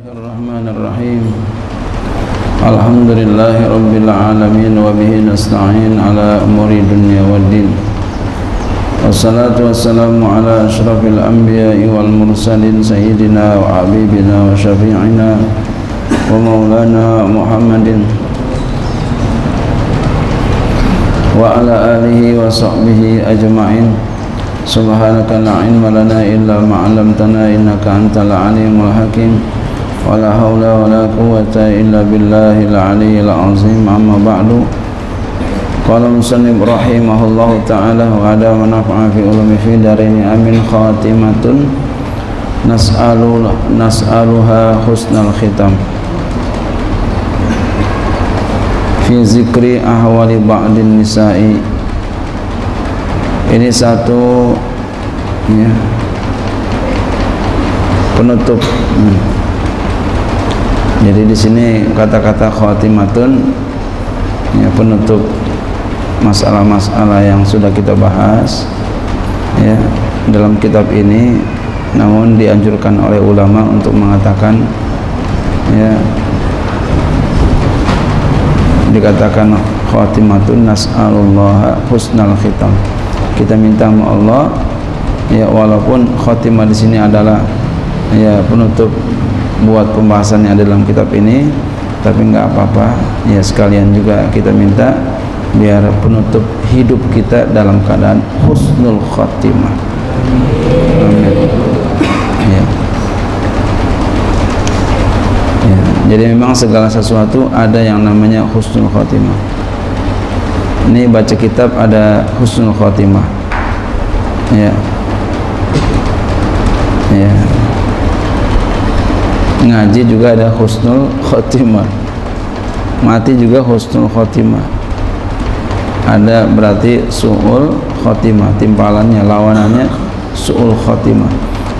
الرحمن الرحيم. الحمد لله رب العالمين وبه نستعين على أمور الدنيا والدين والصلاة والسلام على أشرف الأنبياء والمرسلين سيدنا وحبيبنا وشفيعنا ومولانا محمد وعلى آله وصحبه أجمعين سبحانك لا علم لنا إلا ما علمتنا إنك أنت العليم الحكيم ولا حول ولا قوة إلا بالله العلي العظيم أما بعد قال المصنف رحمه الله تعالى وعلى ونفع في علوم في دارين أمين خاتمة نسأل نسألها حسن الختام في ذكر أحوال بعض النساء ini satu ya, penutup hmm. jadi di sini kata-kata khatimatun ya penutup masalah-masalah yang sudah kita bahas ya dalam kitab ini. Namun dianjurkan oleh ulama untuk mengatakan ya dikatakan khatimatun nas'alullah husnal khitam. Kita minta sama Allah ya walaupun khotimah di sini adalah ya penutup buat pembahasan yang ada dalam kitab ini tapi nggak apa-apa. Ya sekalian juga kita minta biar penutup hidup kita dalam keadaan husnul khotimah amin. Ya. ya jadi memang segala sesuatu ada yang namanya husnul khotimah ini baca kitab ada husnul khotimah ya. Ya ngaji juga ada husnul khotimah. Mati juga husnul khotimah. Ada berarti su'ul khotimah timpalannya lawanannya su'ul khotimah.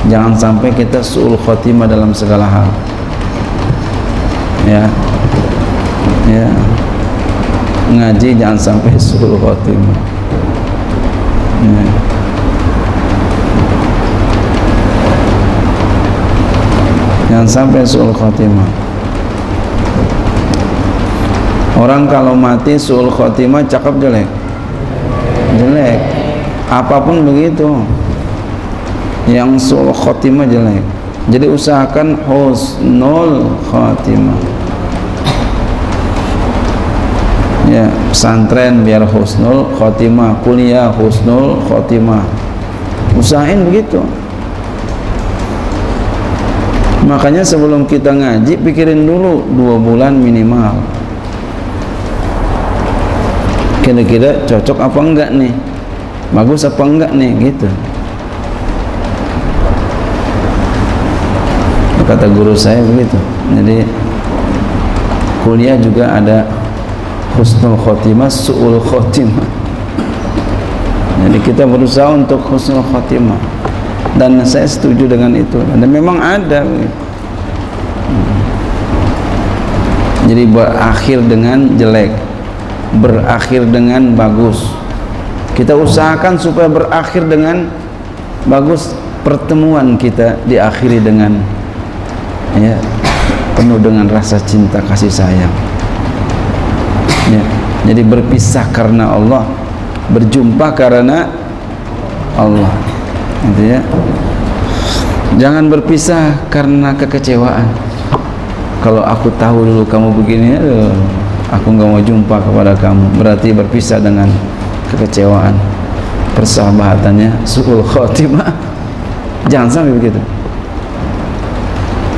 Jangan sampai kita su'ul khotimah dalam segala hal. Ya. Ya. Ngaji jangan sampai suruh khotimah jangan sampai suul khotimah orang kalau mati suul khotimah cakep jelek. Jelek. Apa pun begitu. Yang suul khotimah jelek. Jadi usahakan husnul khotimah ya pesantren biar husnul khotimah kuliah husnul khotimah usahain begitu makanya sebelum kita ngaji pikirin dulu dua bulan minimal. Kira-kira cocok apa enggak nih? Bagus apa enggak nih? Gitu. Kata guru saya begitu. Jadi kuliah juga ada husnul khotimah su'ul khotimah. Jadi kita berusaha untuk husnul khotimah dan saya setuju dengan itu. Dan memang ada. Jadi berakhir dengan jelek. Berakhir dengan bagus. Kita usahakan supaya berakhir dengan bagus pertemuan kita diakhiri dengan ya penuh dengan rasa cinta kasih sayang. Ya. jadi berpisah karena Allah berjumpa karena Allah gitu ya. Jangan berpisah karena kekecewaan. Kalau aku tahu dulu kamu begini aduh, aku nggak mau jumpa kepada kamu. Berarti berpisah dengan kekecewaan. Persahabatannya suul khotimah. Jangan sampai begitu.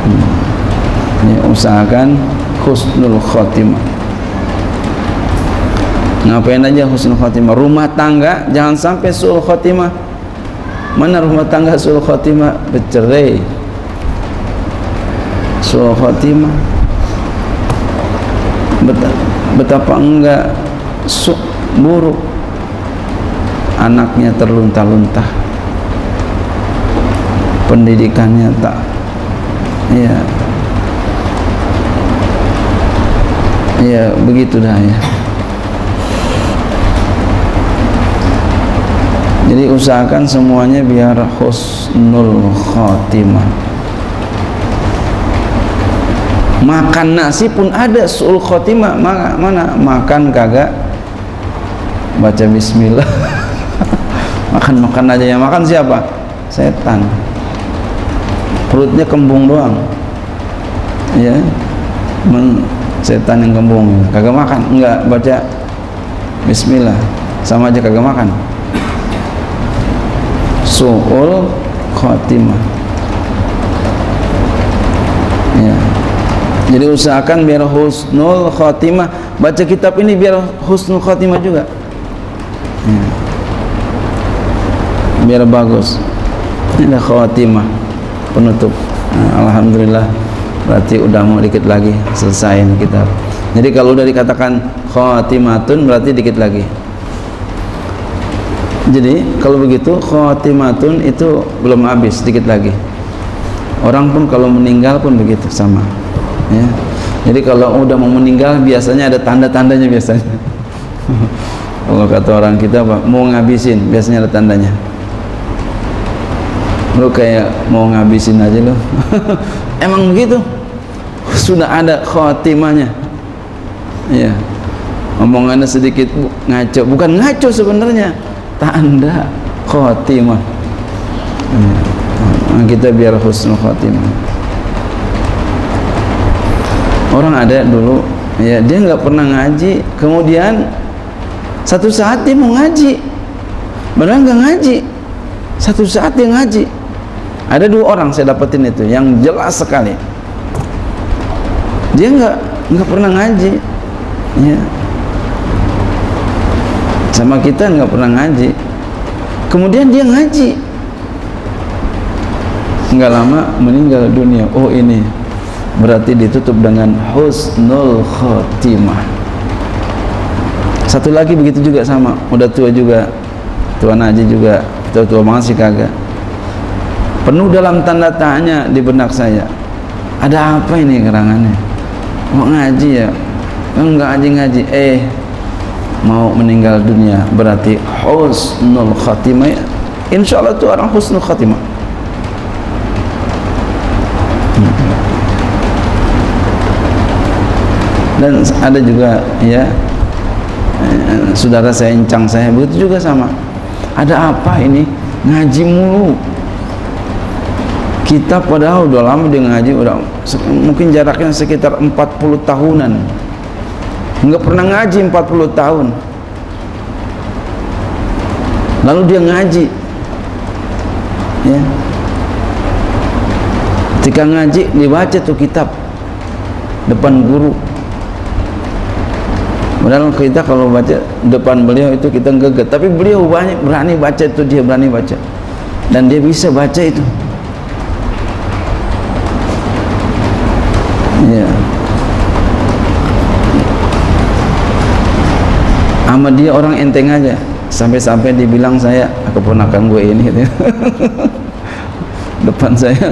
Hmm. ya, usahakan husnul khotimah. Ngapain aja husnul khotimah? Rumah tangga jangan sampai suul khotimah mana rumah tangga suul khotimah bercerai. Suul khotimah betapa enggak su buruk. Anaknya terlunta-lunta pendidikannya tak ya. Ya begitu dah ya jadi usahakan semuanya biar husnul khatimah. Makan nasi pun ada sul khotimah mana, mana? Makan kagak? Baca bismillah. Makan makan aja yang makan siapa? Setan. Perutnya kembung doang. Ya Men, setan yang kembung. Kagak makan? Enggak baca bismillah. Sama aja kagak makan su'ul khotimah. Ya. Jadi usahakan biar husnul khotimah baca kitab ini biar husnul khotimah juga. Ya. biar bagus. Ini khotimah penutup. Nah, Alhamdulillah berarti udah mau dikit lagi selesai kitab. Jadi kalau udah dikatakan khotimatun berarti dikit lagi jadi kalau begitu khotimatun itu belum habis dikit lagi. Orang pun kalau meninggal pun begitu sama. Ya. Jadi kalau udah mau meninggal biasanya ada tanda-tandanya biasanya. Kalau kata orang kita apa mau ngabisin biasanya ada tandanya. Lu kayak mau ngabisin aja lo emang begitu? Sudah ada khotimahnya ya omongannya sedikit ngaco. Bukan ngaco sebenarnya tanda khotimah ya. kita biar husnul khotimah orang ada dulu ya dia nggak pernah ngaji kemudian satu saat dia mau ngaji. Benar nggak ngaji. Satu saat dia ngaji. Ada dua orang saya dapetin itu yang jelas sekali. Dia nggak nggak pernah ngaji ya sama kita nggak pernah ngaji. Kemudian dia ngaji. Nggak lama meninggal dunia. Oh ini berarti ditutup dengan husnul khotimah satu lagi begitu juga sama. Udah tua juga. Tua naji juga. Tua tua masih kagak. Penuh dalam tanda tanya di benak saya. Ada apa ini gerangannya mau ngaji ya? Enggak ngaji-ngaji. Eh mau meninggal dunia berarti husnul khatimah. Insya Allah itu orang husnul khatimah. Dan ada juga ya eh, saudara saya encang saya begitu juga sama. Ada apa ini? Ngaji mulu. Kita padahal udah lama dia ngaji udah mungkin jaraknya sekitar 40 tahunan nggak pernah ngaji 40 tahun. Lalu dia ngaji. Ya. Ketika ngaji dibaca tuh kitab depan guru. Padahal kita kalau baca depan beliau itu kita geget, tapi beliau banyak berani baca itu dia berani baca. Dan dia bisa baca itu. Sama dia orang enteng aja. Sampai-sampai dibilang saya keponakan gue ini gitu. depan saya.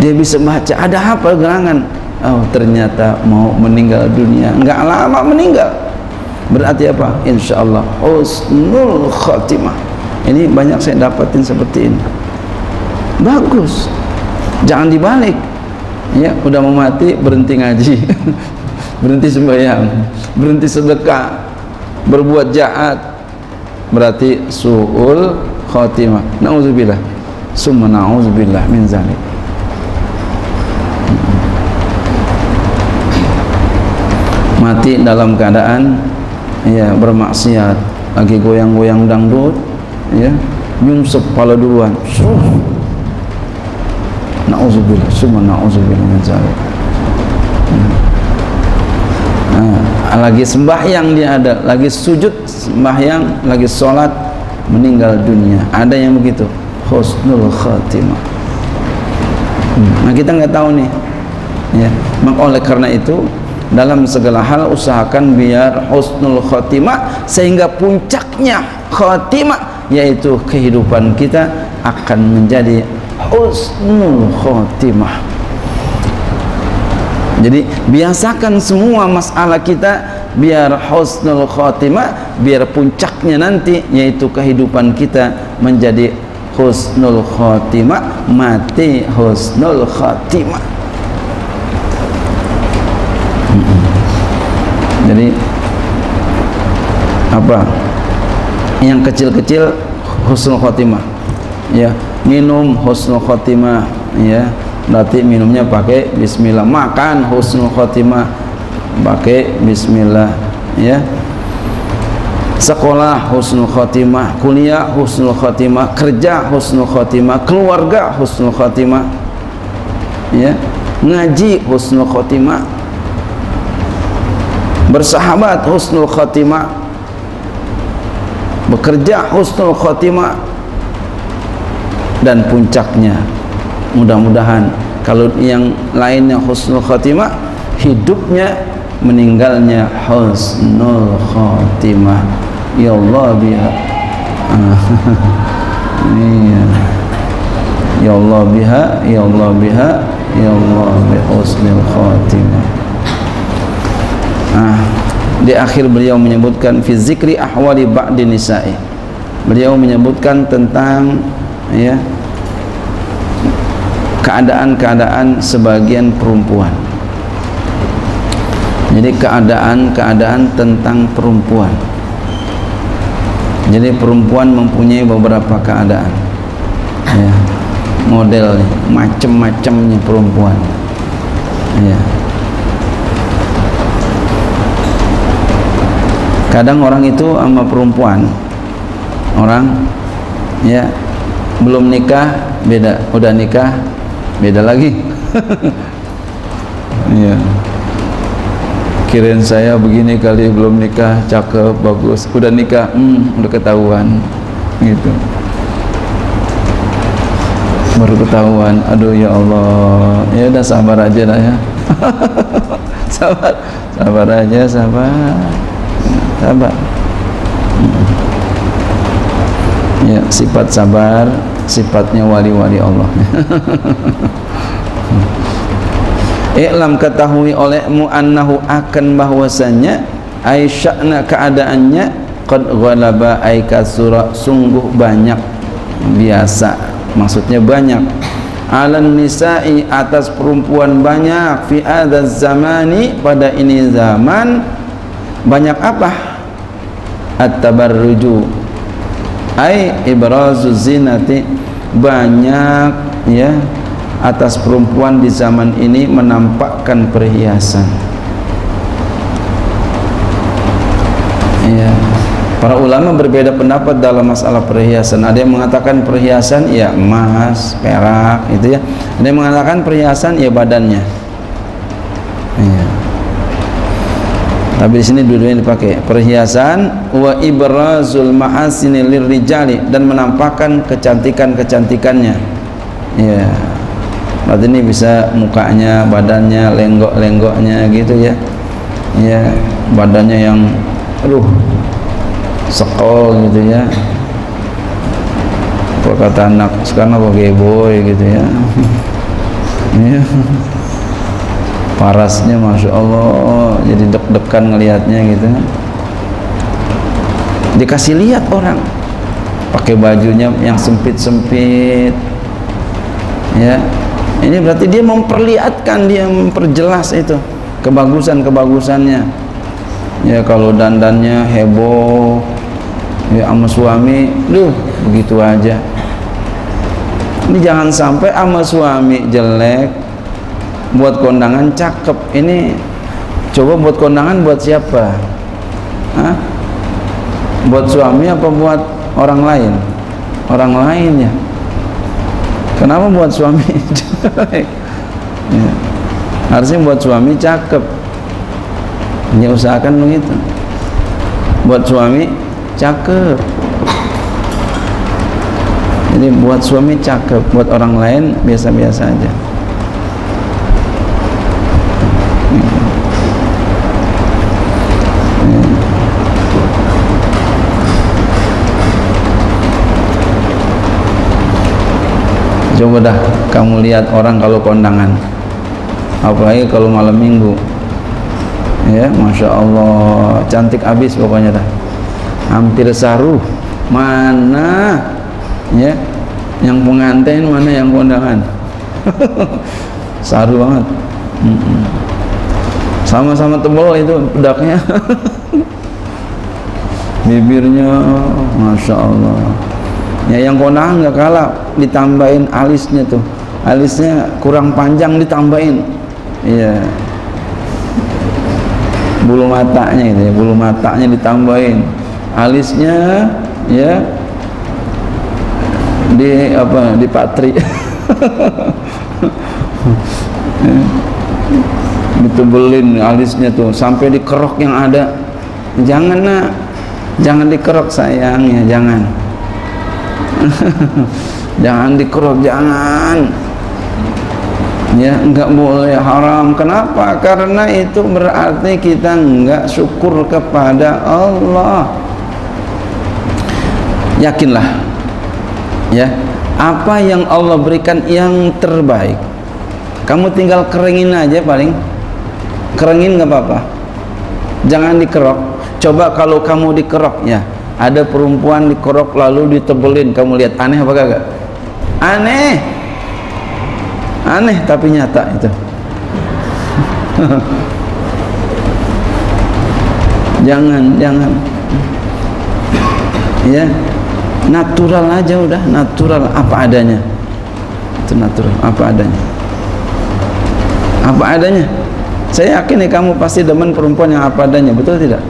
Dia bisa baca ada apa gerangan? Oh ternyata mau meninggal dunia. Enggak lama meninggal. Berarti apa? Insyaallah. Husnul khatimah. Ini banyak saya dapatin seperti ini. Bagus. Jangan dibalik. Ya udah mau mati berhenti ngaji. Berhenti sembahyang berhenti sedekah berbuat jahat berarti suul khatimah. Nauzubillah summa nauzubillah min zalik. Mati dalam keadaan ya bermaksiat. Lagi goyang-goyang dangdut ya. Nyungsep kepala duluan. Na'udzubillah. Semua na'udzubillah min zalik lagi sembahyang dia ada lagi sujud sembahyang lagi sholat meninggal dunia. Ada yang begitu? Husnul khatimah. Hmm. nah kita nggak tahu nih. Ya. Maka oleh karena itu dalam segala hal usahakan biar husnul khotimah sehingga puncaknya khotimah yaitu kehidupan kita akan menjadi husnul khotimah jadi biasakan semua masalah kita biar husnul khotimah, biar puncaknya nanti yaitu kehidupan kita menjadi husnul khotimah, mati husnul khotimah. Mm-hmm. Jadi apa? Yang kecil-kecil husnul khotimah. Ya, minum husnul khotimah, ya berarti minumnya pakai bismillah. Makan husnul khotimah. Pakai bismillah ya. Sekolah husnul khotimah. Kuliah husnul khotimah. Kerja husnul khotimah. Keluarga husnul khotimah. Ya. Ngaji husnul khotimah. Bersahabat husnul khotimah. Bekerja husnul khotimah. Dan puncaknya mudah-mudahan kalau yang lainnya husnul khotimah hidupnya meninggalnya husnul khotimah ya Allah biha. Iya. ya. Allah biha. Ya Allah biha. Ya Allah bi husnul khotimah ah di akhir beliau menyebutkan fi zikri ahwali ba'di nisa'i. Beliau menyebutkan tentang ya keadaan-keadaan sebagian perempuan. Jadi keadaan-keadaan tentang perempuan. Jadi perempuan mempunyai beberapa keadaan. Ya model macam-macamnya perempuan. Ya. Kadang orang itu sama perempuan. Orang ya belum nikah beda. Udah nikah beda lagi. Iya. Kirain saya begini kali belum nikah cakep bagus. Udah nikah hmm, udah ketahuan. Gitu. Baru ketahuan. Aduh ya Allah. Ya udah sabar aja lah ya. Sabar. Sabar aja sabar. Sabar. Ya sifat sabar sifatnya wali-wali Allah. I'lam ketahui olehmu annahu akan bahwasanya aisya'na keadaannya qad ghalaba ay kasura sungguh banyak biasa maksudnya banyak. Alan nisa'i atas perempuan banyak fi adzal zamani pada ini zaman banyak apa? At-tabarruju ai ibrazu zinati. Banyak ya atas perempuan di zaman ini menampakkan perhiasan. Ya para ulama berbeda pendapat dalam masalah perhiasan. Ada yang mengatakan perhiasan ya emas perak itu ya. Ada yang mengatakan perhiasan ya badannya tapi di sini dua-duanya dipakai. Perhiasan wa ibrazul mahasini lirrijali dan menampakkan kecantikan-kecantikannya. Ya. Berarti ini bisa mukanya badannya lenggok-lenggoknya gitu ya. Ya badannya yang aduh sekol gitu ya. Kata anak sekarang apa boy gitu ya. Ya parasnya Masya Allah jadi deg-degan ngelihatnya gitu dikasih lihat orang pakai bajunya yang sempit-sempit ya. Ini berarti dia memperlihatkan dia memperjelas itu kebagusan-kebagusannya. Ya kalau dandannya heboh ya sama suami duh begitu aja. Ini jangan sampai sama suami jelek buat kondangan cakep. Ini coba buat kondangan buat siapa? Hah? buat suami apa buat orang lain? Orang lain ya. Kenapa buat suami? Ya. harusnya buat suami cakep. Ya usahakan begitu. Buat suami cakep. Jadi buat suami cakep. Buat orang lain biasa-biasa aja coba dah kamu lihat orang kalau kondangan. Apalagi kalau malam minggu. Ya Masya Allah. Cantik habis pokoknya dah. Hampir saruh mana? Ya yang pengantin mana yang kondangan? Saru banget sama-sama tebal itu bedaknya bibirnya masya Allah. Ya yang konang nggak kalah ditambahin alisnya tuh. Alisnya kurang panjang ditambahin. Iya. Bulu matanya itu ya bulu matanya ditambahin. Alisnya ya di apa di patri ditebelin alisnya tuh sampai dikerok yang ada. Jangan nak. Jangan dikerok sayang ya jangan. Jangan dikerok jangan. Ya enggak boleh haram. Kenapa? Karena itu berarti kita enggak syukur kepada Allah. Yakinlah. Ya apa yang Allah berikan yang terbaik? Kamu tinggal keringin aja paling keringin nggak apa-apa. Jangan dikerok. Coba kalau kamu dikerok ya. Ada perempuan dikerok lalu ditebelin. Kamu lihat aneh apa kagak? Aneh. Aneh tapi nyata itu. Jangan jangan. Ya. Natural aja udah natural apa adanya. Itu natural apa adanya. Apa adanya saya yakin nih kamu pasti demen perempuan yang apa adanya betul tidak?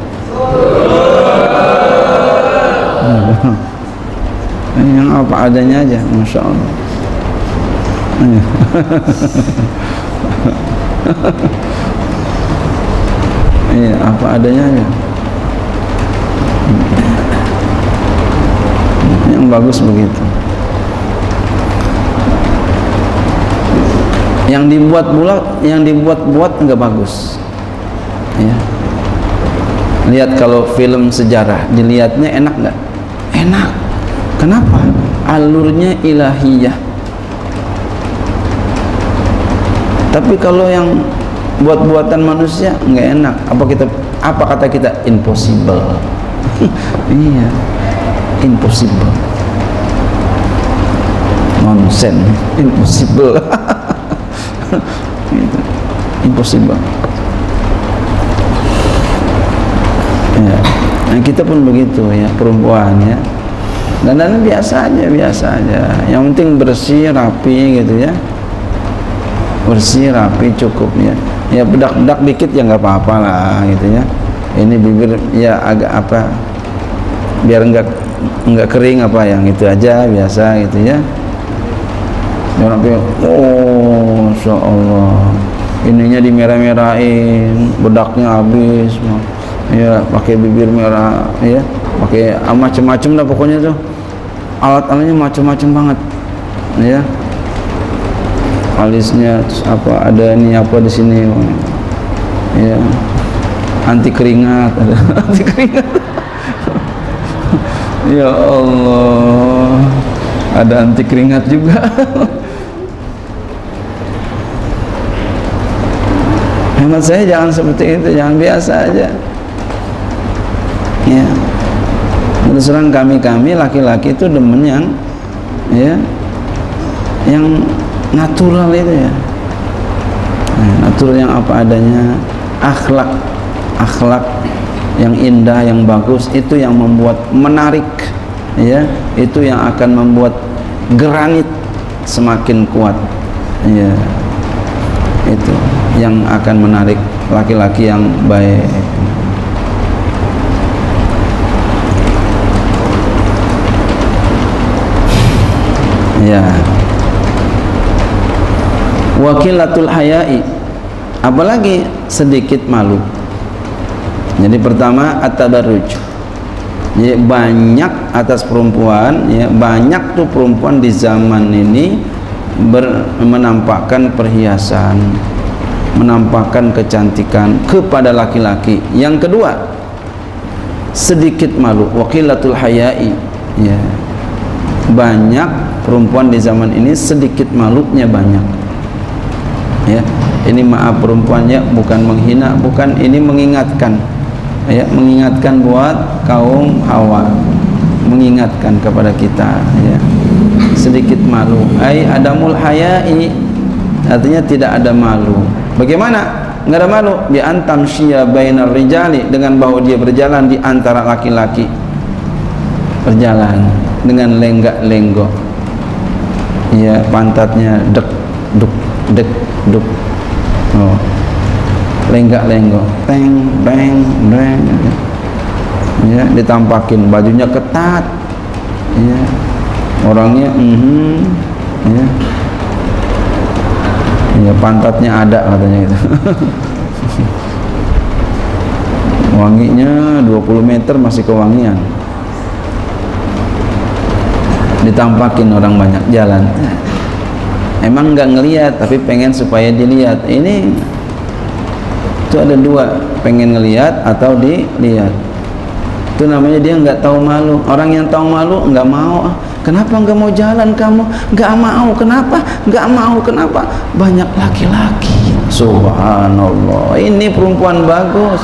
Yang apa adanya aja Masya Allah. Iya apa adanya aja. Yang bagus begitu yang dibuat bulat yang dibuat buat enggak bagus. Ya. Lihat kalau film sejarah dilihatnya enak enggak enak. Kenapa? Alurnya ilahiyah. Tapi kalau yang buat-buatan manusia enggak enak. Apa kita apa kata kita? Impossible. Iya. Impossible. Nonsen. Impossible gitu. impossible. Ya. Nah, kita pun begitu ya perempuan ya. Dan dan biasa aja biasa aja. Yang penting bersih rapi gitu ya. Bersih rapi cukup ya. Ya bedak-bedak dikit ya nggak apa-apa lah gitu ya. Ini bibir ya agak apa biar enggak enggak kering apa yang itu aja biasa gitu ya sampai oh insya Allah. Ininya dimerah-merahin bedaknya habis ya pakai bibir merah ya pakai ah, macam-macam lah pokoknya tuh. Alat-alatnya macam-macam banget ya alisnya terus apa ada ini apa di sini ya anti keringat ada anti keringat. Ya Allah. Ada anti keringat juga hemat saya jangan seperti itu jangan biasa aja. Ya. Terus terang kami-kami laki-laki itu demen yang ya yang natural itu ya. Nah, natural yang apa adanya akhlak akhlak yang indah yang bagus itu yang membuat menarik ya. Itu yang akan membuat granit semakin kuat ya itu yang akan menarik laki-laki yang baik. Ya. Wakilatul hayai. Apalagi sedikit malu. Jadi pertama at-tabarruj. Jadi banyak atas perempuan ya banyak tuh perempuan di zaman ini ber, menampakkan perhiasan menampakkan kecantikan kepada laki-laki. Yang kedua sedikit malu wakilatul hayai. Ya. Banyak perempuan di zaman ini sedikit malunya banyak. Ya. Ini maaf perempuannya bukan menghina bukan ini mengingatkan. Ya mengingatkan buat kaum hawa. Mengingatkan kepada kita ya sedikit malu. Ai adamul hayai artinya tidak ada malu. Bagaimana? Enggak ada malu? Bi antam syia bainar rijali dengan bahwa dia berjalan di antara laki-laki. Berjalan dengan lenggak-lenggok. Ya pantatnya dek duk dek duk. Oh. Lenggak-lenggok. Teng beng beng ya ditampakin. Bajunya ketat. Ya orangnya mm -hmm, ya. Ya pantatnya ada katanya itu wanginya 20 meter masih kewangian. Ditampakin orang banyak jalan. Emang nggak ngelihat tapi pengen supaya dilihat. Ini itu ada dua pengen ngelihat atau dilihat. Itu namanya dia nggak tahu malu. Orang yang tahu malu nggak mau ah kenapa nggak mau jalan kamu? Nggak mau kenapa? Nggak mau kenapa? Banyak laki-laki. Subhanallah. Ini perempuan bagus.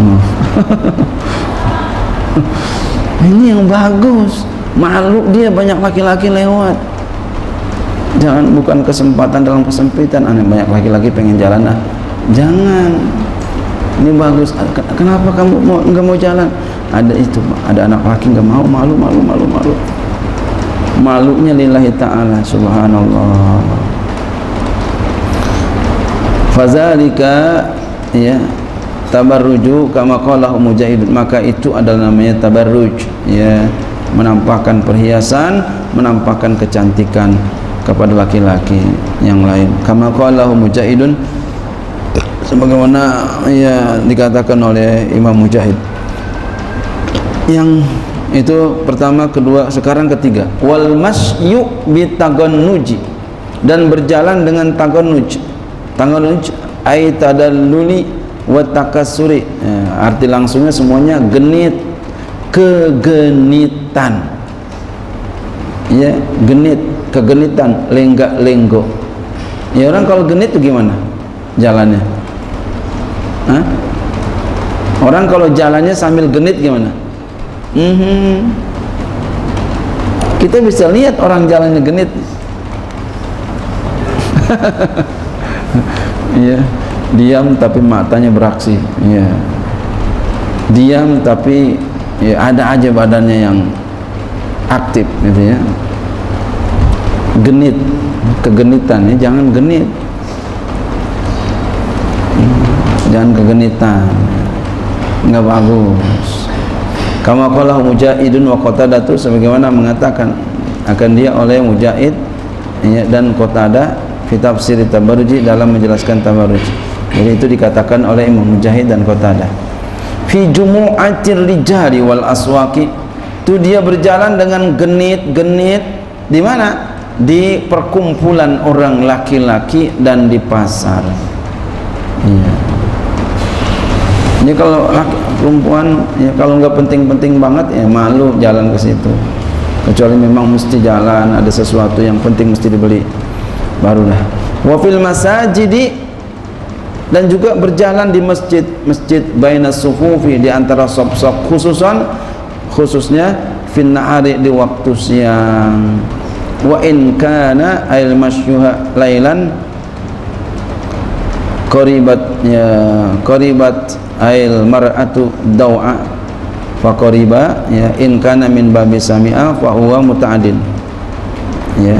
Ini yang bagus. Malu dia banyak laki-laki lewat. Jangan bukan kesempatan dalam kesempitan. Aneh banyak laki-laki pengen jalan ah. Jangan. Ini bagus. Kenapa kamu mau nggak mau jalan ada itu ada anak laki nggak mau malu malu malu malu. Malunya lillahi ta'ala subhanallah. Fazalika ya tabarruju kama qala mujahid maka itu adalah namanya tabarruj ya. Menampakkan perhiasan menampakkan kecantikan kepada laki-laki yang lain. Kama qala mujahidun sebagaimana ya dikatakan oleh Imam Mujahid yang itu pertama kedua sekarang ketiga. Wal masyu bitagannuji dan berjalan dengan tagannuj. Tagannuj ay tadalluli wa takasuri ya, arti langsungnya semuanya genit. Kegenitan. Ya genit. Kegenitan. Lenggak lenggo ya orang kalau genit itu gimana jalannya? Hah? orang kalau jalannya sambil genit gimana mm -hmm. kita bisa lihat orang jalannya genit. Iya. Diam tapi matanya beraksi. Ya diam tapi ya ada aja badannya yang aktif gitu ya. Genit. Kegenitan ya. Jangan genit. Jangan kegenitan. Nggak bagus kama qala mujahidun wa qatadatu sebagaimana mengatakan akan dia oleh mujahid ya, dan qatada fi tafsir tabarruji dalam menjelaskan tabarruji jadi itu dikatakan oleh Imam Mujahid dan Qatadah. Fi jumu'atir rijali wal aswaqi. Itu dia berjalan dengan genit-genit di mana? Di perkumpulan orang laki-laki dan di pasar. Iya. Ini kalau laki, perempuan ya kalau nggak penting-penting banget ya malu jalan ke situ. Kecuali memang mesti jalan, ada sesuatu yang penting mesti dibeli. Barulah. Wa fil masajidi dan juga berjalan di masjid masjid baina sufufi di antara sop-sop khususan khususnya fin nahari di waktu siang wa in kana ail masyuha lailan qaribat ya qaribat ail mar'atu daw'a fa qariba ya in kana min babi sami'a fa huwa muta'addin. Ya.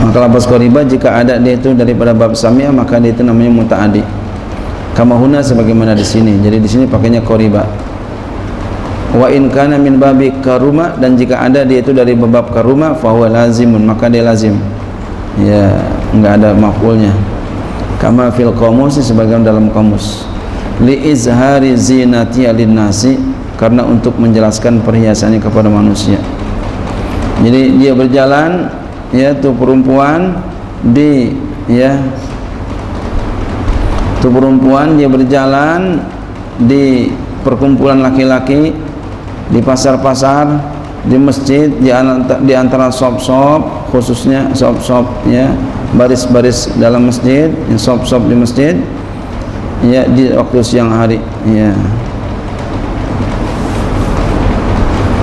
Maka lafaz qariba jika ada dia itu daripada bab sami'ah maka dia itu namanya muta'addi. Kama huna sebagaimana di sini. Jadi di sini pakainya qariba. Wa in kana min babi karuma dan jika ada dia itu dari bab karuma fa huwa lazimun maka dia lazim. Ya enggak ada maf'ulnya kama fil qamus sebagian dalam kamus li izhari zinati nasi karena untuk menjelaskan perhiasannya kepada manusia. Jadi dia berjalan ya tu perempuan di ya tu perempuan dia berjalan di perkumpulan laki-laki di pasar-pasar di masjid di antara, sop-sop khususnya sop-sop ya baris-baris dalam masjid sop-sop di masjid ya di waktu siang hari ya.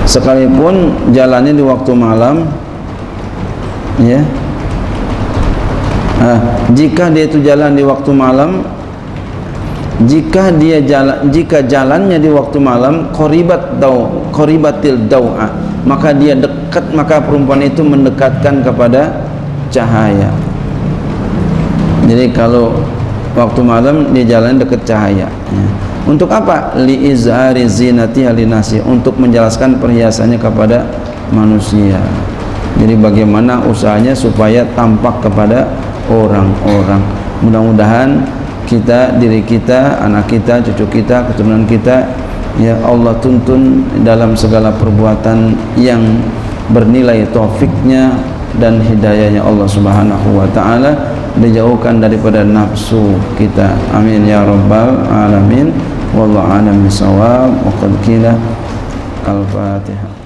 Sekalipun jalannya di waktu malam ya. Uh, jika dia itu jalan di waktu malam jika dia jalan jika jalannya di waktu malam qoribat dau qoribatil dau'a maka dia dekat maka perempuan itu mendekatkan kepada cahaya jadi kalau waktu malam dia jalan dekat cahaya. Ya. untuk apa? Li izhari zinati halinasi. Untuk menjelaskan perhiasannya kepada manusia. Jadi bagaimana usahanya supaya tampak kepada orang-orang. Mudah-mudahan kita diri kita anak kita cucu kita keturunan kita ya Allah tuntun dalam segala perbuatan yang bernilai taufiknya dan hidayahnya Allah Subhanahu wa taala dijauhkan daripada nafsu kita. Amin ya rabbal alamin. Wallahu alam bisawab wa qad al-fatihah